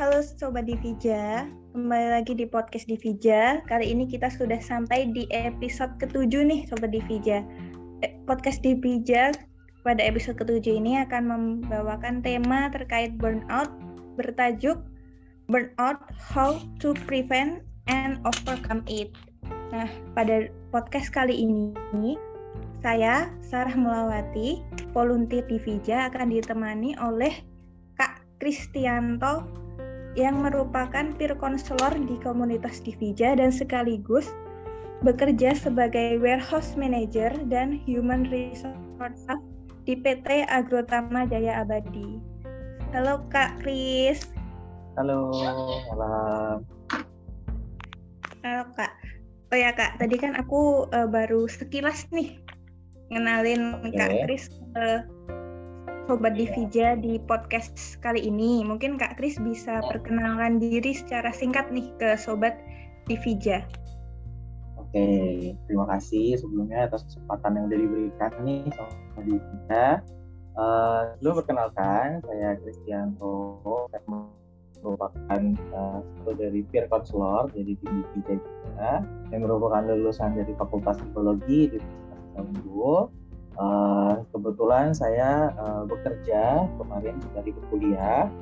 halo Sobat Divija. Kembali lagi di podcast Divija. Kali ini kita sudah sampai di episode ketujuh nih Sobat Divija. Eh, podcast Divija pada episode ketujuh ini akan membawakan tema terkait burnout bertajuk Burnout How to Prevent and Overcome It. Nah, pada podcast kali ini saya Sarah Melawati, volunteer Divija akan ditemani oleh Kak Kristianto yang merupakan peer counselor di komunitas Divija dan sekaligus bekerja sebagai warehouse manager dan human resource di PT Agrotama Jaya Abadi. Halo Kak Kris. Halo, malam. Halo Kak. Oh ya Kak, tadi kan aku uh, baru sekilas nih ngenalin okay. Kak Kris ke Sobat Divija di podcast kali ini. Mungkin Kak Kris bisa perkenalkan diri secara singkat nih ke Sobat Divija. Oke, terima kasih sebelumnya atas kesempatan yang sudah diberikan nih sama Divija. Uh, sebelum perkenalkan, saya Kristianto, saya merupakan uh, satu dari peer counselor jadi di Divija juga, yang merupakan lulusan dari Fakultas Psikologi di Universitas Unggul Uh, kebetulan saya uh, bekerja kemarin dari berkuliah.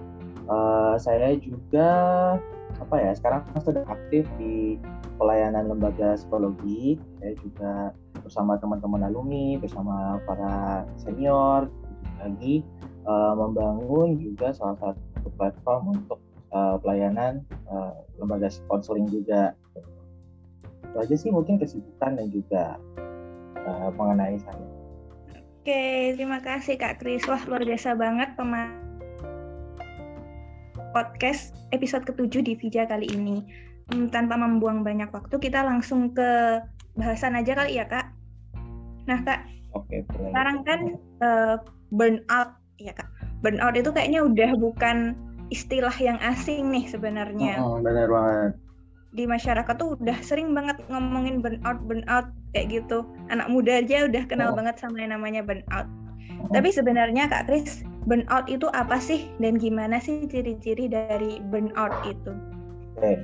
Uh, saya juga apa ya sekarang sedang aktif di pelayanan lembaga psikologi. Saya juga bersama teman-teman alumni, bersama para senior lagi uh, membangun juga salah satu platform untuk uh, pelayanan uh, lembaga konseling juga. Itu aja sih mungkin kesibukan dan juga uh, mengenai saya. Oke, terima kasih Kak Kris. Wah, luar biasa banget pemain podcast episode ketujuh di Vija kali ini. Hmm, tanpa membuang banyak waktu, kita langsung ke bahasan aja kali ya, Kak. Nah, Kak, Oke, sekarang kan uh, burnout, ya Kak. Burnout itu kayaknya udah bukan istilah yang asing nih sebenarnya. Oh, benar banget di masyarakat tuh udah sering banget ngomongin burnout burnout kayak gitu anak muda aja udah kenal oh. banget sama yang namanya burnout oh. tapi sebenarnya kak Kris burnout itu apa sih dan gimana sih ciri-ciri dari burnout itu oke okay.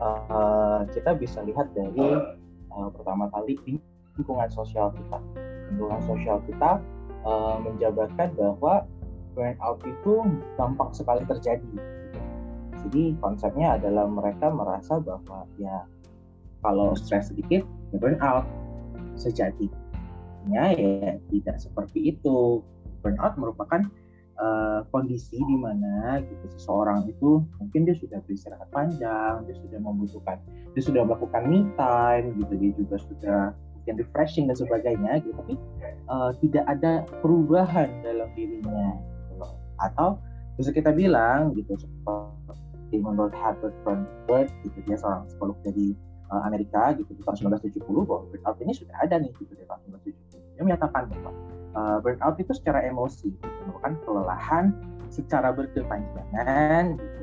uh, eh, kita bisa lihat dari uh, pertama kali lingkungan sosial kita lingkungan sosial kita uh, menjabarkan bahwa burnout itu gampang sekali terjadi jadi konsepnya adalah mereka merasa bahwa ya kalau stres sedikit ya burn out. Sejatinya ya tidak seperti itu. Burnout merupakan uh, kondisi di mana gitu seseorang itu mungkin dia sudah beristirahat panjang, dia sudah membutuhkan, dia sudah melakukan me time gitu, dia juga sudah mungkin refreshing dan sebagainya gitu, tapi uh, tidak ada perubahan dalam dirinya gitu Atau bisa kita bilang gitu seperti menurut Herbert Brandberg gitu dia seorang psikolog dari uh, Amerika gitu di tahun 1970 bahwa burnout ini sudah ada nih gitu di tahun 1970 dia menyatakan bahwa uh, burnout itu secara emosi gitu, merupakan kelelahan secara berkepanjangan gitu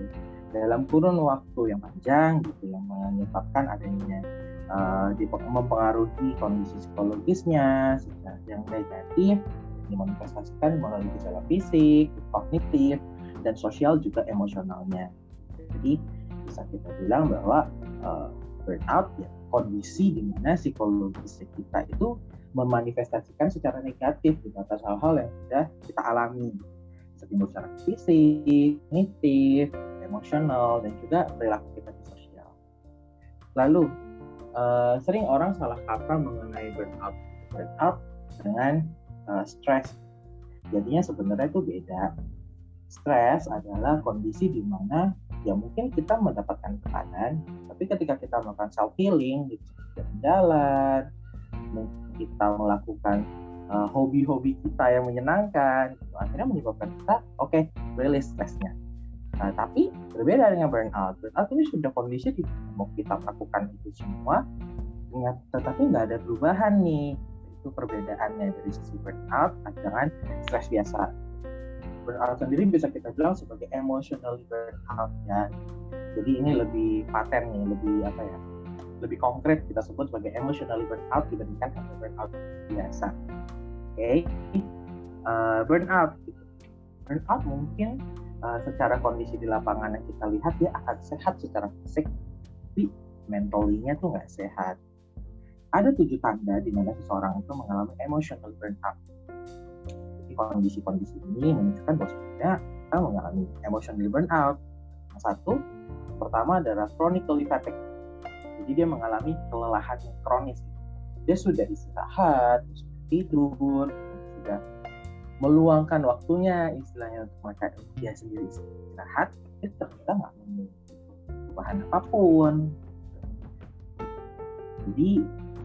dalam kurun waktu yang panjang gitu yang menyebabkan adanya uh, mempengaruhi kondisi psikologisnya secara yang negatif dimanifestasikan melalui gejala fisik, kognitif, dan sosial juga emosionalnya. Jadi bisa kita bilang bahwa uh, burnout ya kondisi di mana psikologis kita itu memanifestasikan secara negatif di atas hal-hal yang sudah kita alami seperti secara fisik, kognitif, emosional, dan juga perilaku kita di sosial. Lalu, uh, sering orang salah kaprah mengenai burnout. Burnout dengan uh, stres. Jadinya sebenarnya itu beda. Stres adalah kondisi di mana ya mungkin kita mendapatkan tekanan tapi ketika kita melakukan self healing gitu jalan kita melakukan uh, hobi-hobi kita yang menyenangkan gitu, akhirnya menyebabkan kita oke okay, release stresnya nah, tapi berbeda dengan burnout. Burnout ini sudah kondisi di mau kita melakukan itu semua ingat tetapi nggak ada perubahan nih. Itu perbedaannya dari sisi burnout dengan stres biasa burnout sendiri bisa kita bilang sebagai emotional burnout ya. Jadi ini lebih paten nih, lebih apa ya? Lebih konkret kita sebut sebagai emotional burnout dibandingkan dengan burnout biasa. Oke, okay. uh, burnout. Burnout mungkin uh, secara kondisi di lapangan yang kita lihat dia akan sehat secara fisik tapi mentalinya tuh nggak sehat ada tujuh tanda di mana seseorang itu mengalami emotional burnout kondisi-kondisi ini menunjukkan bahwa sebenarnya kita mengalami emotional burnout. Yang satu pertama adalah chronically fatigue jadi dia mengalami kelelahan yang kronis. Dia sudah istirahat tidur sudah meluangkan waktunya istilahnya untuk mereka dia sendiri istirahat itu ternyata nggak memiliki perubahan apa pun. Jadi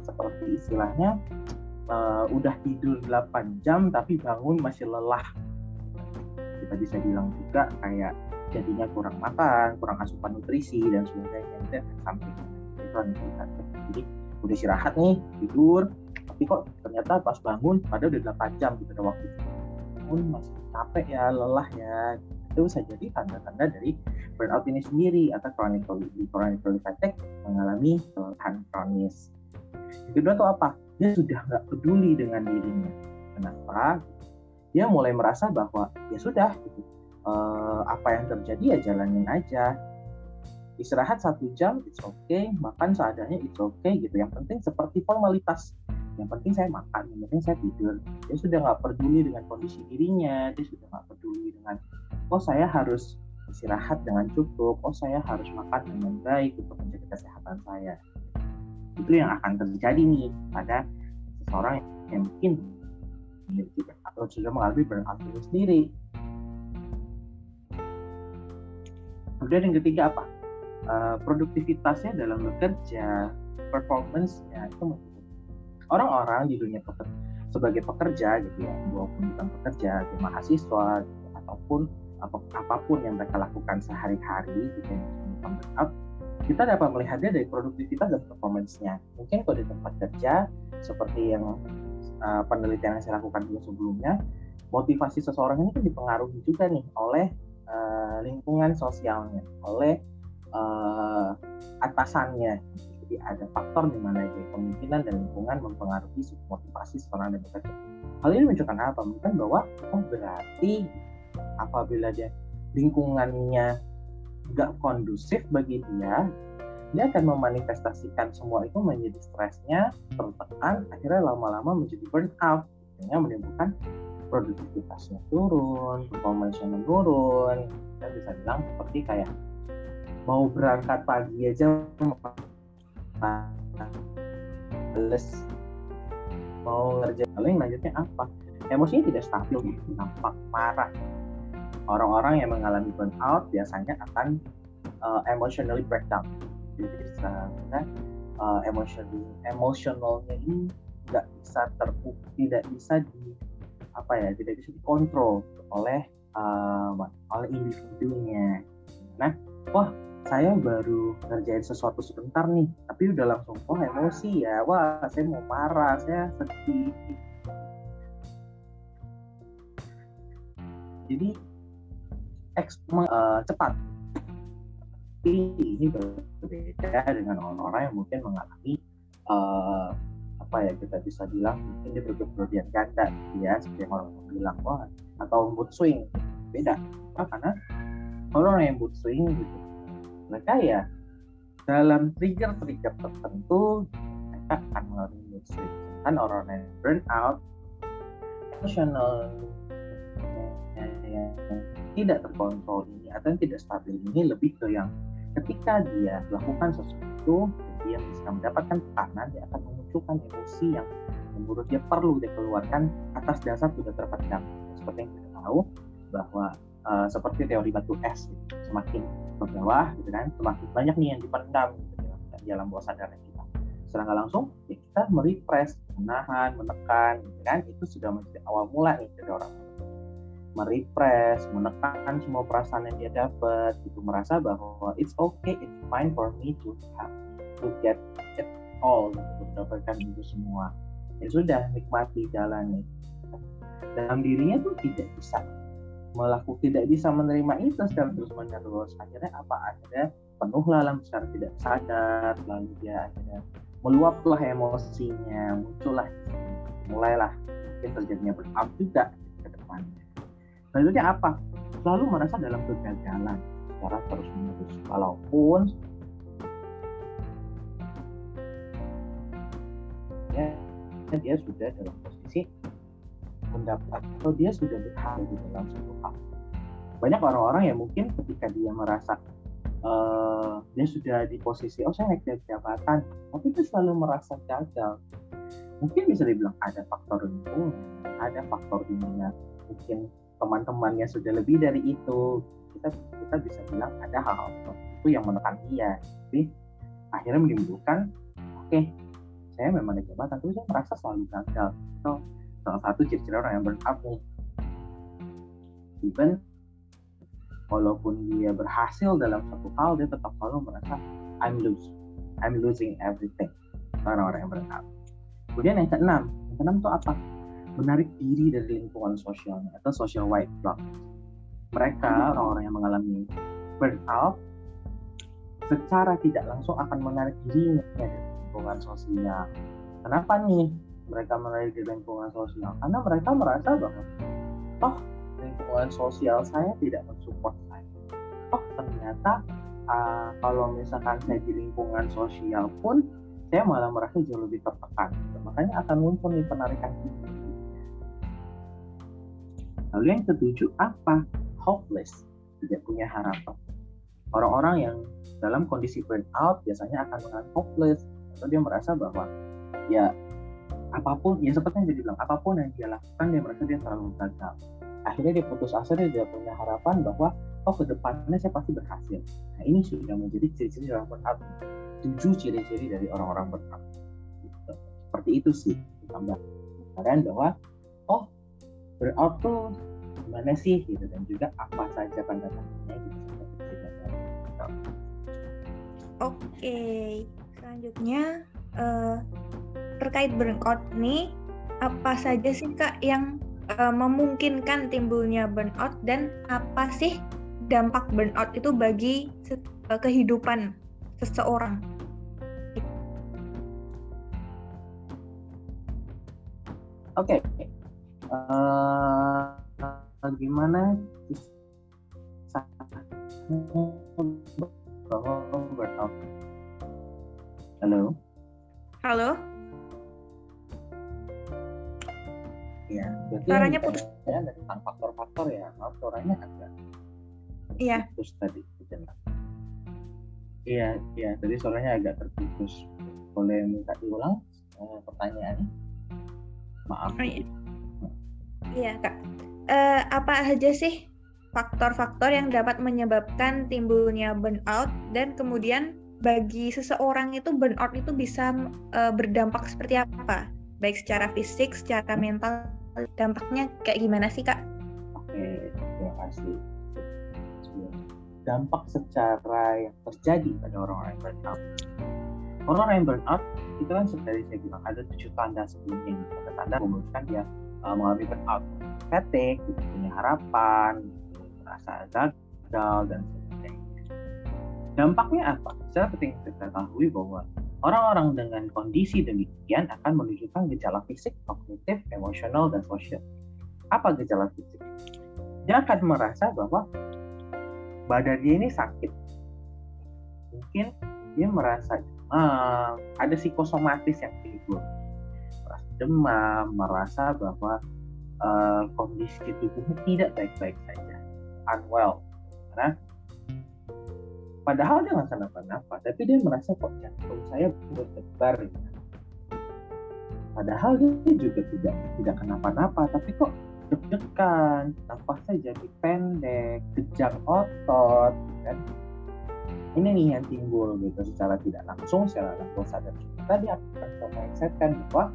seperti istilahnya uh, udah tidur 8 jam tapi bangun masih lelah kita bisa bilang juga kayak jadinya kurang makan kurang asupan nutrisi dan sebagainya itu sampai jadi udah istirahat nih tidur tapi kok ternyata pas bangun pada udah 8 jam gitu waktu pun masih capek ya lelah ya itu bisa jadi tanda-tanda dari burnout ini sendiri atau chronic chronic fatigue mengalami kelelahan kronis. Kedua itu apa? Dia sudah nggak peduli dengan dirinya. Kenapa? Dia mulai merasa bahwa ya sudah, gitu. Uh, apa yang terjadi ya jalanin aja. Istirahat satu jam, it's okay. Makan seadanya, it's okay gitu. Yang penting seperti formalitas yang penting saya makan yang penting saya tidur dia sudah nggak peduli dengan kondisi dirinya dia sudah nggak peduli dengan oh saya harus istirahat dengan cukup oh saya harus makan dengan baik untuk menjaga kesehatan saya itu yang akan terjadi nih pada seseorang yang mungkin memiliki atau sudah mengalami burnout itu sendiri. Kemudian yang ketiga apa? Uh, produktivitasnya dalam bekerja performance-nya itu orang-orang di dunia pekerja, sebagai pekerja gitu ya, walaupun bukan pekerja, di mahasiswa gitu, ataupun apa, apa pun yang mereka lakukan sehari-hari gitu ya, up, kita dapat melihatnya dari produktivitas dan performance-nya. Mungkin kalau di tempat kerja, seperti yang uh, penelitian yang saya lakukan dulu sebelumnya, motivasi seseorang ini kan dipengaruhi juga nih oleh uh, lingkungan sosialnya, oleh uh, atasannya jadi ada faktor di mana kemungkinan dan lingkungan mempengaruhi motivasi seorang dan bekerja. Hal ini menunjukkan apa? Menunjukkan bahwa oh berarti apabila dia lingkungannya nggak kondusif bagi dia, dia akan memanifestasikan semua itu menjadi stresnya, tertekan, akhirnya lama-lama menjadi burnout, sehingga menimbulkan produktivitasnya turun, performance menurun, kita bisa bilang seperti kayak mau berangkat pagi aja males. Mau ngerjain paling lanjutnya apa? Emosinya tidak stabil nampak marah orang-orang yang mengalami burnout biasanya akan uh, emotionally breakdown jadi misalnya uh, emotionally emosionalnya ini tidak bisa terpuk tidak bisa di apa ya tidak bisa dikontrol oleh uh, oleh individunya. Nah wah saya baru ngerjain sesuatu sebentar nih tapi udah langsung oh emosi ya wah saya mau marah saya sedih. Jadi uh, cepat. Ini berbeda dengan orang-orang yang mungkin mengalami uh, apa ya kita bisa bilang mungkin dia ganda gitu ya seperti yang orang bilang wah atau mood swing. Beda karena orang yang mood swing gitu mereka ya dalam trigger-trigger tertentu mereka akan mengalami mood swing. Kan orang yang burn out emosional yang tidak terkontrol ini atau yang tidak stabil ini lebih ke yang ketika dia melakukan sesuatu dia bisa mendapatkan tekanan dia akan memunculkan emosi yang menurut dia perlu dikeluarkan atas dasar sudah terpendam. Seperti yang kita tahu bahwa uh, seperti teori batu es semakin ke bawah gitu kan semakin banyak nih yang dipendam gitu, di dalam bawah sadar kita. Secara langsung ya kita merepress menahan menekan gitu kan itu sudah menjadi awal mula nih dari orang merepress menekan semua perasaan yang dia dapat gitu. Merasa bahwa it's okay it's fine for me to have to get it all gitu, mendapatkan itu semua. Ya sudah nikmati jalannya. Dalam dirinya tuh tidak bisa melakukan tidak bisa menerima itu secara terus menerus akhirnya apa? Akhirnya penuh lalang secara tidak sadar. Lalu dia akhirnya meluaplah emosinya muncullah mulailah mungkin terjadinya burnout juga ke depannya selanjutnya apa? Selalu merasa dalam kegagalan secara terus menerus walaupun ya dia sudah dalam posisi mendapat atau dia sudah berhasil di dalam satu hal. Banyak orang-orang yang mungkin ketika dia merasa uh, dia sudah di posisi oh saya naik jabatan tapi dia selalu merasa gagal. Mungkin bisa dibilang ada faktor lingkungan ada faktor di mana mungkin teman-temannya sudah lebih dari itu kita kita bisa bilang ada hal-hal seperti itu yang menekan dia. Tapi akhirnya menimbulkan oke okay, saya memang naik jabatan tapi saya merasa selalu gagal. Itu salah satu ciri-ciri orang yang burn even walaupun dia berhasil dalam satu hal dia tetap selalu merasa I'm lose I'm losing everything. Karena orang yang burn kemudian yang keenam yang keenam itu apa menarik diri dari lingkungan sosialnya atau social white block. Mereka orang-orang yang mengalami burnout secara tidak langsung akan menarik dirinya dari lingkungan sosial. Kenapa nih mereka menarik di lingkungan sosial? Karena mereka merasa bahwa oh lingkungan sosial saya tidak mensupport saya. Oh ternyata uh, kalau misalkan saya di lingkungan sosial pun saya malah merasa jauh lebih tertekan. Makanya akan muncul nih penarikan ini lalu yang ketujuh apa? Hopeless tidak punya harapan. Orang-orang yang dalam kondisi burnout biasanya akan mengalami hopeless atau dia merasa bahwa ya apa pun ya seperti yang dia bilang apa pun yang dia lakukan dia merasa dia terlalu gagal. Akhirnya dia putus asa dia tidak punya harapan bahwa oh ke depannya saya pasti berhasil. Nah ini sudah menjadi ciri-ciri orang burnout. Tujuh ciri-ciri dari orang-orang burnout. Gitu. seperti itu sih ditambah kalian bahwa oh burnout tuh gimana sih gitu dan juga apa saja tanda-tandanya gitu Oke, selanjutnya uh, terkait burnout nih apa saja sih kak yang uh, memungkinkan timbulnya burnout dan apa sih dampak burnout itu bagi uh, kehidupan seseorang? Oke, okay. Uh, burnout? Halo. Halo. Ya, berarti suaranya putus. Ya, tentang faktor-faktor ya. Maaf, suaranya agak Iya. Putus tadi. Iya, iya. Tadi suaranya agak terputus. Boleh minta diulang uh, pertanyaannya? Maaf. Oh, iya. Iya, Kak. Uh, apa aja sih faktor-faktor yang dapat menyebabkan timbulnya burnout dan kemudian bagi seseorang itu burnout itu bisa uh, berdampak seperti apa? Baik secara fisik, secara mental, dampaknya kayak gimana sih kak? Oke, terima kasih. Dampak secara yang terjadi pada orang-orang yang burnout. Orang-orang yang burnout itu kan seperti saya bilang ada tujuh tanda sebelumnya. Ada tanda memutuskan dia uh, mengalami burnout, fatigue, tidak punya harapan, merasa gagal dan sebagainya. Dampaknya apa? Penting kita ketahui bahwa orang-orang dengan kondisi demikian akan menunjukkan gejala fisik, kognitif, emosional, dan sosial apa gejala fisik? Dia akan merasa bahwa badan dia ini sakit. Mungkin dia merasa demam, ada psikosomatis yang timbul. Demam, merasa bahwa uh, kondisi tubuhnya tidak baik-baik saja, unwell. Karena padahal dia nggak kenapa-napa, tapi dia merasa kok jantung saya berdebar. Padahal dia juga tidak tidak kenapa-napa, tapi kok deg-degan, nafasnya jadi pendek, kejang otot, kan? Ini nih yang timbul gitu secara tidak langsung, secara langsung sadar kita dia akan mindset kan bahwa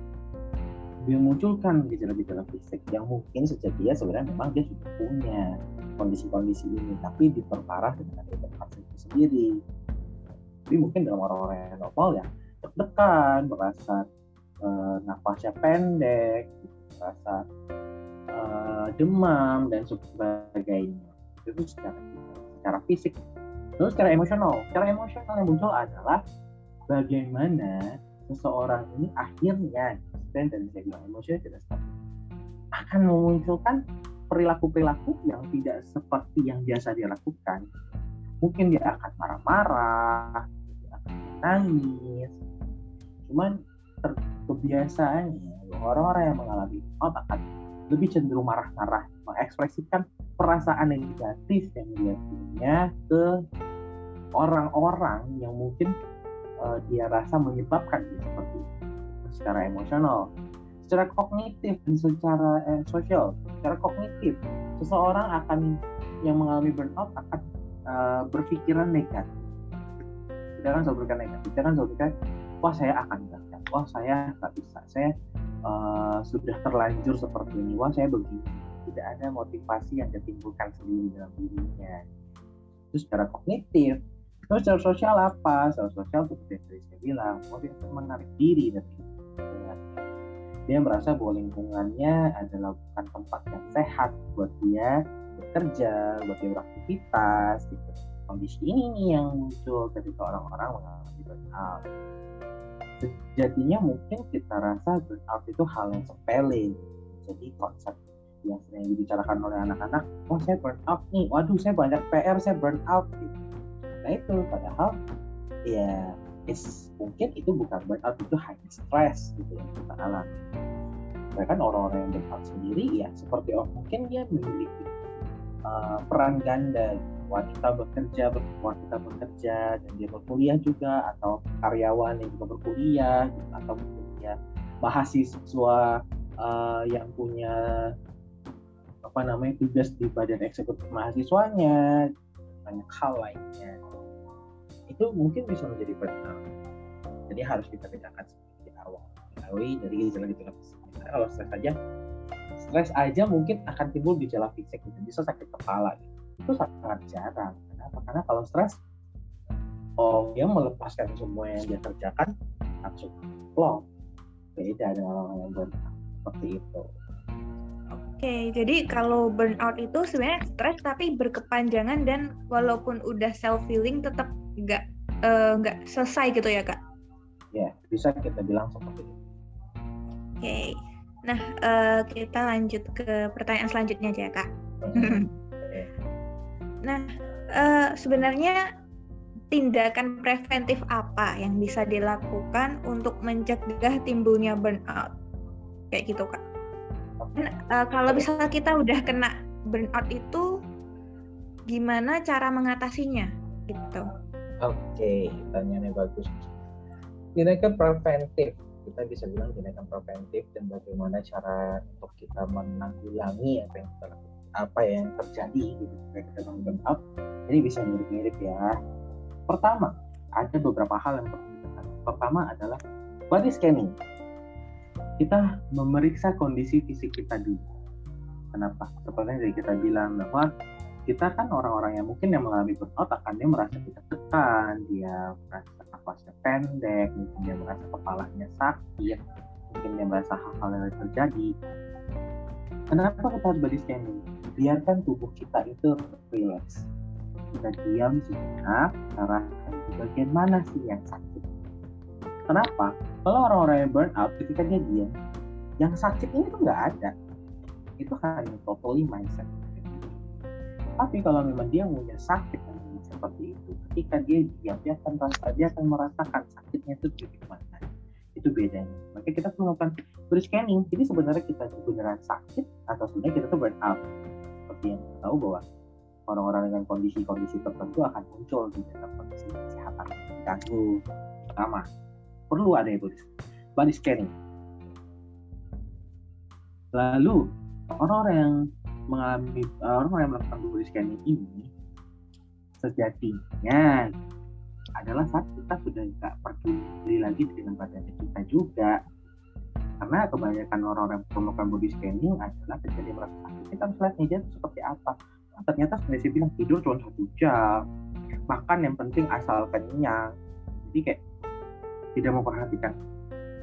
dia munculkan gejala-gejala fisik yang mungkin sejatinya sebenarnya memang dia sudah punya kondisi-kondisi ini, tapi diperparah dengan vaksin itu sendiri. Tapi mungkin dalam orang-orang yang normal ya deg-degan, merasa uh, nafasnya pendek, merasa uh, demam dan sebagainya itu secara secara fisik terus secara emosional secara emosional yang muncul adalah bagaimana seseorang ini akhirnya dan bilang emosional tidak stabil. Akan memunculkan perilaku-perilaku yang tidak seperti yang biasa dia lakukan. Mungkin dia akan marah-marah dia akan nangis cuman kebiasaannya orang-orang yang mengalami burnout akan lebih cenderung marah-marah mengekspresikan perasaan negatif yang dia punya ke orang-orang yang mungkin uh, dia rasa menyebabkan dia seperti itu secara emosional secara kognitif dan secara eh, sosial. Secara kognitif seseorang akan yang mengalami burnout akan uh, berpikiran negatif. Kita kan selalu berpikiran negatif. Kita kan selalu berpikiran wah saya akan gagal. Wah saya nggak bisa. Saya uh, sudah terlanjur seperti ini. Wah saya begini. Tidak ada motivasi yang ditimbulkan sendiri dalam dirinya. Itu secara kognitif terus secara sosial apa? Secara sosial seperti yang tadi saya bilang akan menarik diri dari dia merasa bahwa lingkungannya adalah bukan tempat yang sehat buat dia bekerja, buat dia beraktivitas gitu. Kondisi ini nih yang muncul ketika orang-orang mengalami burnout. Sejatinya mungkin kita rasa burnout itu hal yang sepele. Jadi konsep yang sering dibicarakan oleh anak-anak, oh saya burnout nih, waduh saya banyak PR, saya burnout gitu. Nah itu padahal ya is mungkin itu bukan burnout itu hanya stres gitu yang kita alami. Bahkan orang-orang yang burnout sendiri ya seperti oh mungkin dia memiliki uh, peran ganda wanita bekerja wanita bekerja dan dia berkuliah juga atau karyawan yang juga berkuliah gitu, atau mungkin dia mahasiswa uh, yang punya apa namanya tugas di badan eksekutif mahasiswanya banyak hal lainnya itu mungkin bisa menjadi burnout jadi harus kita bedakan di awal. Dari dari gejala-gejala fisik. Kalau stres aja stres aja mungkin akan timbul gejala fisik gitu. bisa sakit kepala gitu. itu sangat jarang. Kenapa? Karena kalau stres oh dia melepaskan semua yang dia kerjakan langsung plong. Beda dengan orang yang burnout. Seperti itu. Oke, jadi kalau burnout itu sebenarnya stres tapi berkepanjangan dan walaupun udah self healing tetap nggak uh, nggak selesai gitu ya kak? Ya, bisa kita bilang seperti itu. Oke, nah uh, kita lanjut ke pertanyaan selanjutnya aja ya kak. nah, uh, sebenarnya tindakan preventif apa yang bisa dilakukan untuk mencegah timbulnya burnout? Kayak gitu kak. Dan, uh, kalau misalnya kita udah kena burnout itu, gimana cara mengatasinya? Gitu. Oke, pertanyaannya bagus. Tindakan preventif, kita bisa bilang tindakan preventif dan bagaimana cara untuk kita menanggulangi apa yang kita apa yang terjadi gitu kita burnout. Ini bisa mirip-mirip ya. Pertama, ada beberapa hal yang perlu kita Pertama adalah body scanning kita memeriksa kondisi fisik kita dulu. Kenapa? Seperti yang kita bilang bahwa kita kan orang-orang yang mungkin yang mengalami burnout akan dia merasa kita tekan, dia merasa nafasnya pendek, mungkin dia merasa kepalanya sakit, mungkin dia merasa hal-hal yang terjadi. Kenapa kita harus body scanning? Biarkan tubuh kita itu relax. Kita diam sejenak, kita di bagian mana sih yang sakit Kenapa? Kalau orang-orang yang burn out ketika dia diam, yang sakit ini tuh nggak ada. Itu hanya totally mindset. Tapi kalau memang dia punya sakit seperti itu, ketika dia diam, dia akan merasa, dia akan merasakan sakitnya itu di mana. Itu bedanya. Maka kita perlu melakukan body scanning. Jadi sebenarnya kita beneran sakit atau sebenarnya kita tuh burn out. Seperti yang kita tahu bahwa orang-orang dengan kondisi-kondisi tertentu akan muncul di dalam kondisi kesehatan ganggu pertama perlu ada body, body scanning. Lalu orang-orang yang mengalami orang-orang yang melakukan body scanning ini sejatinya adalah saat kita sudah nggak peduli lagi dengan badan kita juga. Karena kebanyakan orang-orang yang melakukan body scanning adalah terjadi merasa sakit kita harus lihat dia seperti apa. Nah, ternyata sebenarnya saya bilang tidur cuma satu jam. Makan yang penting asal kenyang. Jadi kayak tidak memperhatikan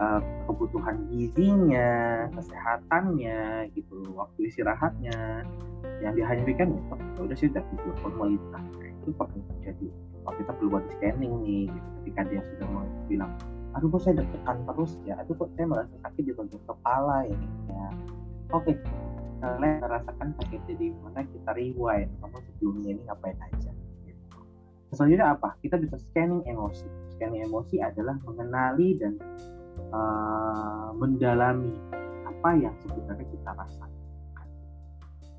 uh, kebutuhan gizinya, kesehatannya, gitu, waktu istirahatnya, yang hanya pikirkan ya udah sih udah tidur formalitas itu pernah terjadi. Kalau kita perlu buat scanning nih, gitu. ketika dia sudah mau bilang, aduh kok saya deg terus ya, aduh kok saya merasa sakit di bagian kepala ini ya. Oke, kita rasakan sakitnya di mana kita rewind kamu sebelumnya ini ngapain aja gitu. selanjutnya apa kita bisa scanning emosi scanning emosi adalah mengenali dan uh, mendalami apa yang sebenarnya kita rasakan.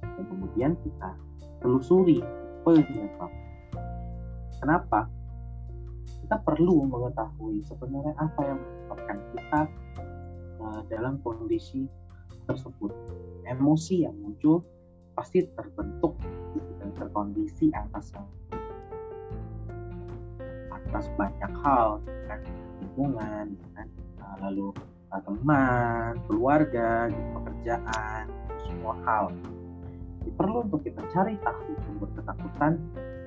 Dan kemudian kita telusuri penyebab kenapa? Kita perlu mengetahui sebenarnya apa yang menyebabkan kita uh, dalam kondisi tersebut. Emosi yang muncul pasti terbentuk dan terkondisi atas atas banyak hal, kan? Lingkungan, kan lalu uh, teman, keluarga, gitu, pekerjaan, semua hal. Jadi perlu untuk kita cari tahu sumber ketakutan,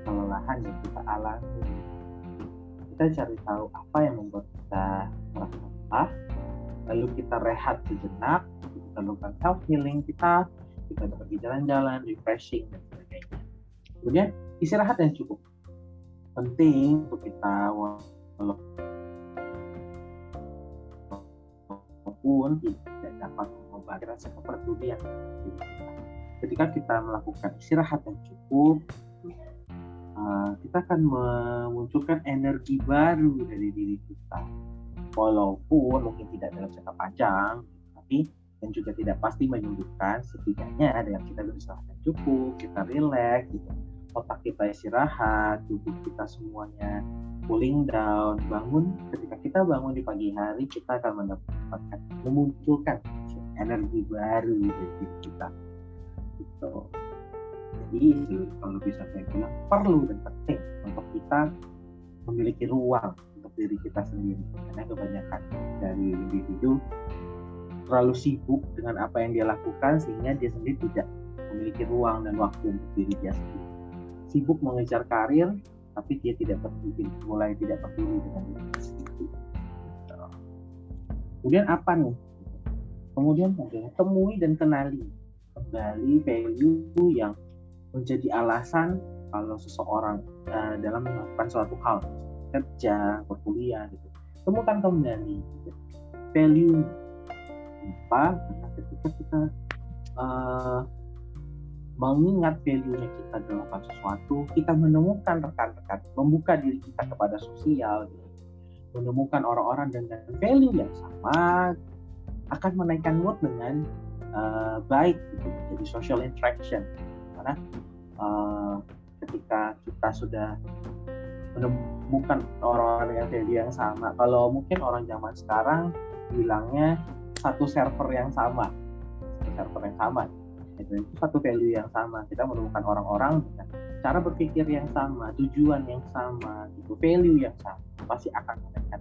kelelahan yang kita alami. Kita cari tahu apa yang membuat kita merasa lelah, lalu kita rehat sejenak, kita lakukan self healing kita kita pergi jalan-jalan refreshing dan sebagainya kemudian istirahat yang cukup penting untuk kita walaupun tidak dapat mengobati rasa kepedulian. Ketika kita melakukan istirahat yang cukup uh, kita akan memunculkan energi baru dari diri kita. Walaupun mungkin tidak dalam jangka panjang tapi dan juga tidak pasti menyembuhkan setidaknya ada yang kita beristirahat cukup kita rileks gitu otak kita istirahat tubuh kita semuanya cooling down bangun ketika kita bangun di pagi hari kita akan mendapatkan memunculkan energi baru dari diri kita. Gitu. Jadi kalau bisa saya bilang perlu dan penting untuk kita memiliki ruang untuk diri kita sendiri. Karena kebanyakan dari individu terlalu sibuk dengan apa yang dia lakukan sehingga dia sendiri tidak memiliki ruang dan waktu untuk diri dia sendiri. Sibuk mengejar karir, tapi dia tidak peduli, mulai tidak peduli dengan sendiri. Kemudian apa nih? Kemudian adalah temui dan kenali kembali value yang menjadi alasan kalau seseorang uh, dalam melakukan suatu hal kerja, berkuliah gitu. Temukan kembali gitu. value apa karena ketika kita uh, mengingat value-nya kita melakukan sesuatu, kita menemukan rekan-rekan, membuka diri kita kepada sosial, gitu. menemukan orang-orang dengan value yang sama, akan menaikkan mood dengan uh, baik, gitu, jadi social interaction. Karena uh, ketika kita sudah menemukan orang-orang dengan value yang sama, kalau mungkin orang zaman sekarang bilangnya satu server yang sama satu server yang sama itu, itu satu value yang sama. Kita menemukan orang-orang dengan cara berpikir yang sama tujuan yang sama gitu. Value yang sama pasti akan menaikkan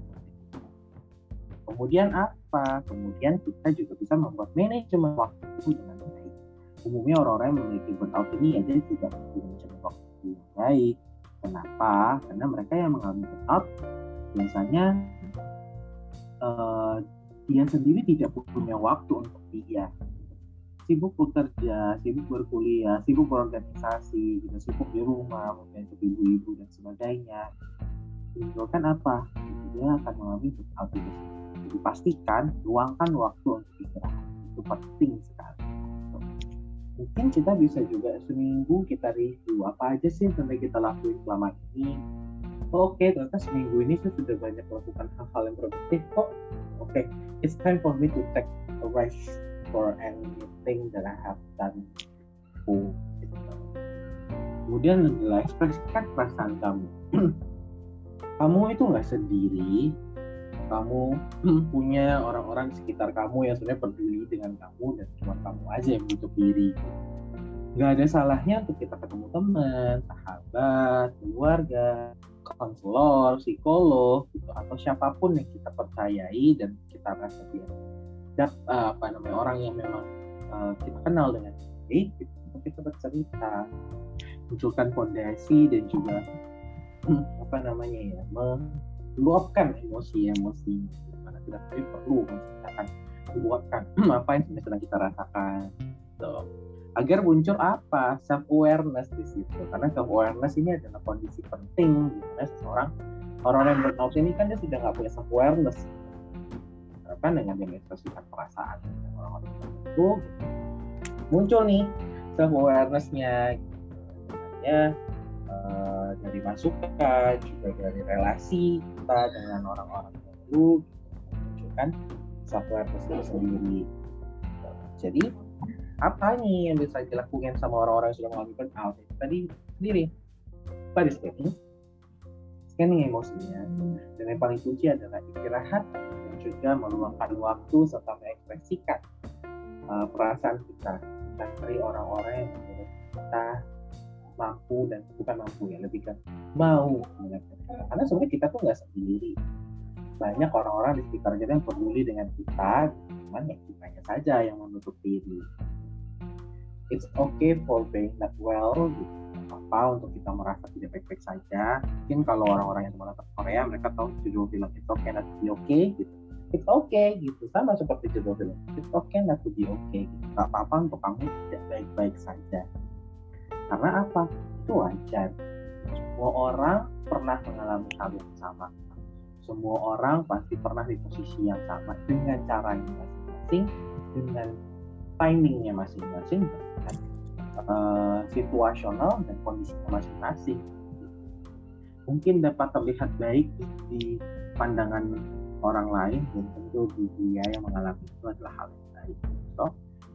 kemudian apa? Kemudian kita juga bisa membuat manajemen waktu dengan baik. Umumnya orang-orang yang memiliki burnout ini aja tidak memiliki manajemen waktu yang baik. Kenapa? Karena mereka yang mengalami burnout biasanya uh, dia sendiri tidak punya waktu untuk dia sibuk bekerja, sibuk berkuliah, sibuk berorganisasi, gitu, sibuk di rumah, mungkin untuk ibu-ibu dan sebagainya. Menimbulkan apa? Dia akan mengalami burnout itu. Jadi pastikan luangkan waktu untuk istirahat. Itu penting sekali. Mungkin kita bisa juga seminggu kita review apa aja sih yang kita lakuin selama ini. Oke, okay, ternyata seminggu ini saya sudah banyak melakukan hal-hal yang produktif kok. Oke, okay, it's time for me to take a rest for anything that I have done before. Kemudian adalah ekspresikan perasaan kamu. kamu itu nggak sendiri. Kamu punya orang-orang sekitar kamu yang sebenarnya peduli dengan kamu dan cuma kamu aja yang butuh diri. Nggak ada salahnya untuk kita ketemu teman, sahabat, keluarga, konselor, psikolog, gitu, atau siapa pun yang kita percayai dan kita rasa dia dap, uh, apa namanya orang yang memang uh, kita kenal dengan baik, gitu, untuk kita bercerita, munculkan fondasi dan juga apa namanya ya, meluapkan emosi-emosi mana kita perlu menceritakan meluapkan apa yang sedang kita rasakan. So, agar muncul apa self awareness di situ karena self awareness ini adalah kondisi penting di mana seseorang orang yang burnout ini kan dia sudah nggak punya self awareness kan dengan mengekspresikan perasaan orang-orang tertentu muncul nih self awarenessnya ya uh, dari masukan juga dari relasi kita dengan orang-orang baru gitu, kan self awareness itu sendiri. Jadi apa nih yang bisa dilakukan sama orang-orang yang sudah mengalami burnout? Tadi sendiri. Body scanning? Scanning emosinya. Dan yang paling kunci adalah istirahat juga meluangkan waktu serta mengekspresikan uh, perasaan kita cari orang-orang yang menurut kita mampu dan bukan mampu ya lebih ke mau karena sebenarnya kita tuh nggak sendiri. Banyak orang-orang di sekitar kita yang peduli dengan kita cuman ya kitanya saja yang menutup diri. It's okay for being not well gitu apa untuk kita merasa tidak baik-baik saja. Mungkin kalau orang-orang yang menonton Korea mereka tahu judul film it's okay not be okay gitu it's okay gitu. Sama seperti judul film it's okay not to be okay gitu. Gak apa-apa untuk kamu tidak baik-baik saja. Karena apa? Itu wajar. Semua orang pernah mengalami hal yang sama. Semua orang pasti pernah di posisi yang sama dengan caranya masing-masing dengan timingnya masing-masing uh, situasional dan kondisinya masing-masing. Mungkin dapat terlihat baik di pandangan orang lain, dan tentu di dia yang mengalami itu adalah hal yang baik. So,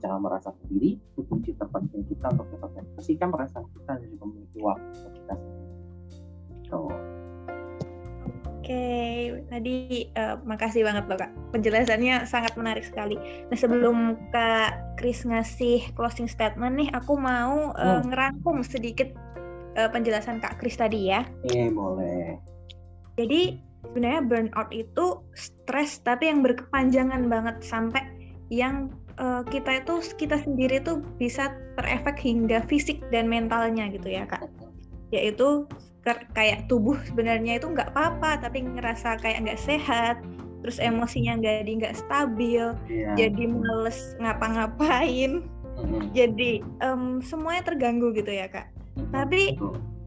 jangan merasa sendiri, itu kunci terpenting kita untuk dapat membersihkan perasaan kita dan juga memiliki waktu untuk kita sendiri. So, okay. tadi uh, makasih banget loh kak. Penjelasannya sangat menarik sekali. Nah sebelum kak Chris ngasih closing statement nih, aku mau uh, hmm. ngerangkum sedikit uh, penjelasan kak Chris tadi ya. Iya boleh. Jadi sebenarnya burnout itu stres tapi yang berkepanjangan banget sampai yang uh, kita itu kita sendiri tuh bisa terefek hingga fisik dan mentalnya gitu ya kak. Yaitu kayak tubuh sebenarnya itu nggak apa-apa tapi ngerasa kayak nggak sehat terus emosinya nggak di nggak stabil yeah. jadi males ngapa-ngapain mm-hmm. jadi um, semuanya terganggu gitu ya kak mm-hmm. tapi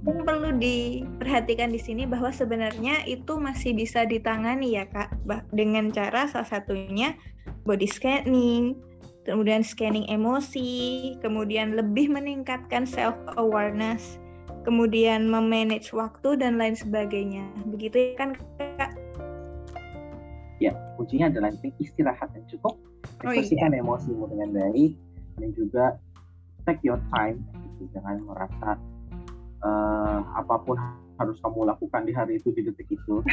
yang perlu diperhatikan di sini bahwa sebenarnya itu masih bisa ditangani ya kak dengan cara salah satunya body scanning kemudian scanning emosi kemudian lebih meningkatkan self awareness kemudian memanage waktu dan lain sebagainya. Begitu kan Kak? Ya, kuncinya adalah istirahat yang cukup, ekspresikan oh, iya. emosimu dengan baik, dan juga take your time, gitu. jangan merasa uh, apa pun harus kamu lakukan di hari itu di detik itu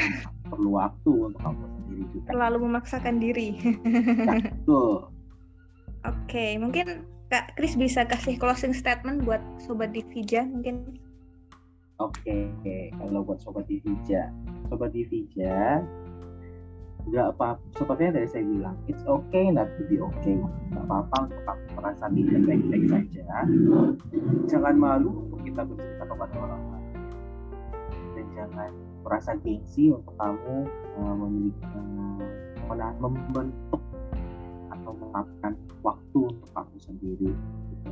perlu waktu untuk kamu sendiri juga. Terlalu memaksakan diri. ya, betul. Oke, okay, mungkin Kak Kris bisa kasih closing statement buat Sobat Divija mungkin Oke, okay. kalau buat sobat Divija, sobat Divija, nggak apa, seperti yang tadi saya bilang, it's okay not to be okay. Nggak apa-apa untuk merasa tidak baik-baik saja. Jangan malu untuk kita bercerita kepada orang lain. Dan jangan merasa gengsi untuk kamu uh, memiliki uh, membentuk atau menerapkan waktu untuk kamu sendiri. Gitu.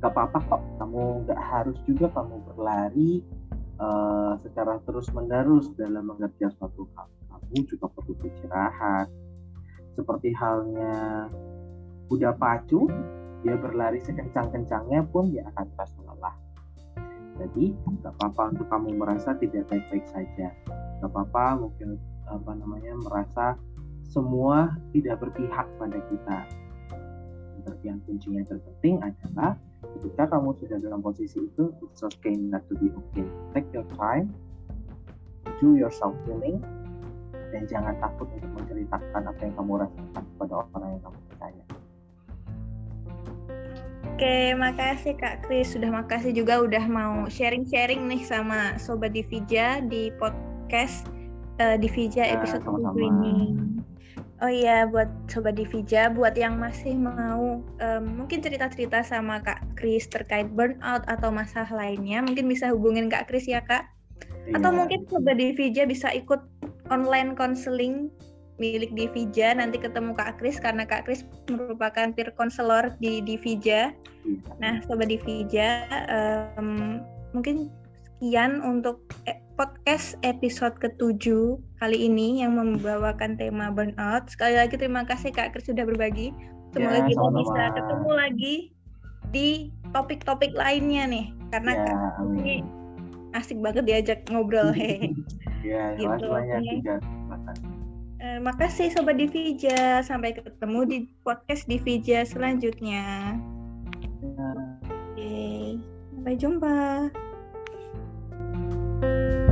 Gak apa-apa kok, kamu nggak harus juga kamu berlari uh, secara terus menerus dalam mengerjakan suatu hal kamu juga perlu istirahat seperti halnya kuda pacu dia berlari sekencang-kencangnya pun dia akan terasa lelah. Jadi nggak apa-apa untuk kamu merasa tidak baik-baik saja. Nggak apa-apa mungkin apa namanya merasa semua tidak berpihak pada kita. Yang kuncinya terpenting adalah ketika kamu sudah dalam posisi itu it's okay not to be okay. Take your time. Do your self healing dan jangan takut untuk menceritakan apa yang kamu rasakan kepada orang yang kamu percaya Oke, makasih Kak Kris. Sudah makasih juga udah mau sharing-sharing nih sama Sobat Divija di podcast uh, Divija ya, episode sama -sama. ini. Oh iya, buat Sobat Divija, buat yang masih mau um, mungkin cerita-cerita sama Kak Kris terkait burnout atau masalah lainnya, mungkin bisa hubungin Kak Kris ya Kak. Iya. Atau mungkin Sobat Divija bisa ikut online counseling milik Divija, nanti ketemu Kak Kris karena Kak Kris merupakan peer counselor di Divija. Iya. Nah, Sobat Divija, um, mungkin sekian untuk e, podcast episode ketujuh kali ini yang membawakan tema burnout. Sekali lagi terima kasih Kak Kris sudah berbagi. Semoga ya, kita sama -sama. bisa ketemu lagi di topik-topik lainnya nih karena Ya, ini amin. asik banget diajak ngobrol hehe. Ya, terima gitu. kasih. Eh, makasih Sobat Divija. Sampai ketemu di podcast Divija selanjutnya. Ya. Oke, sampai jumpa. thank you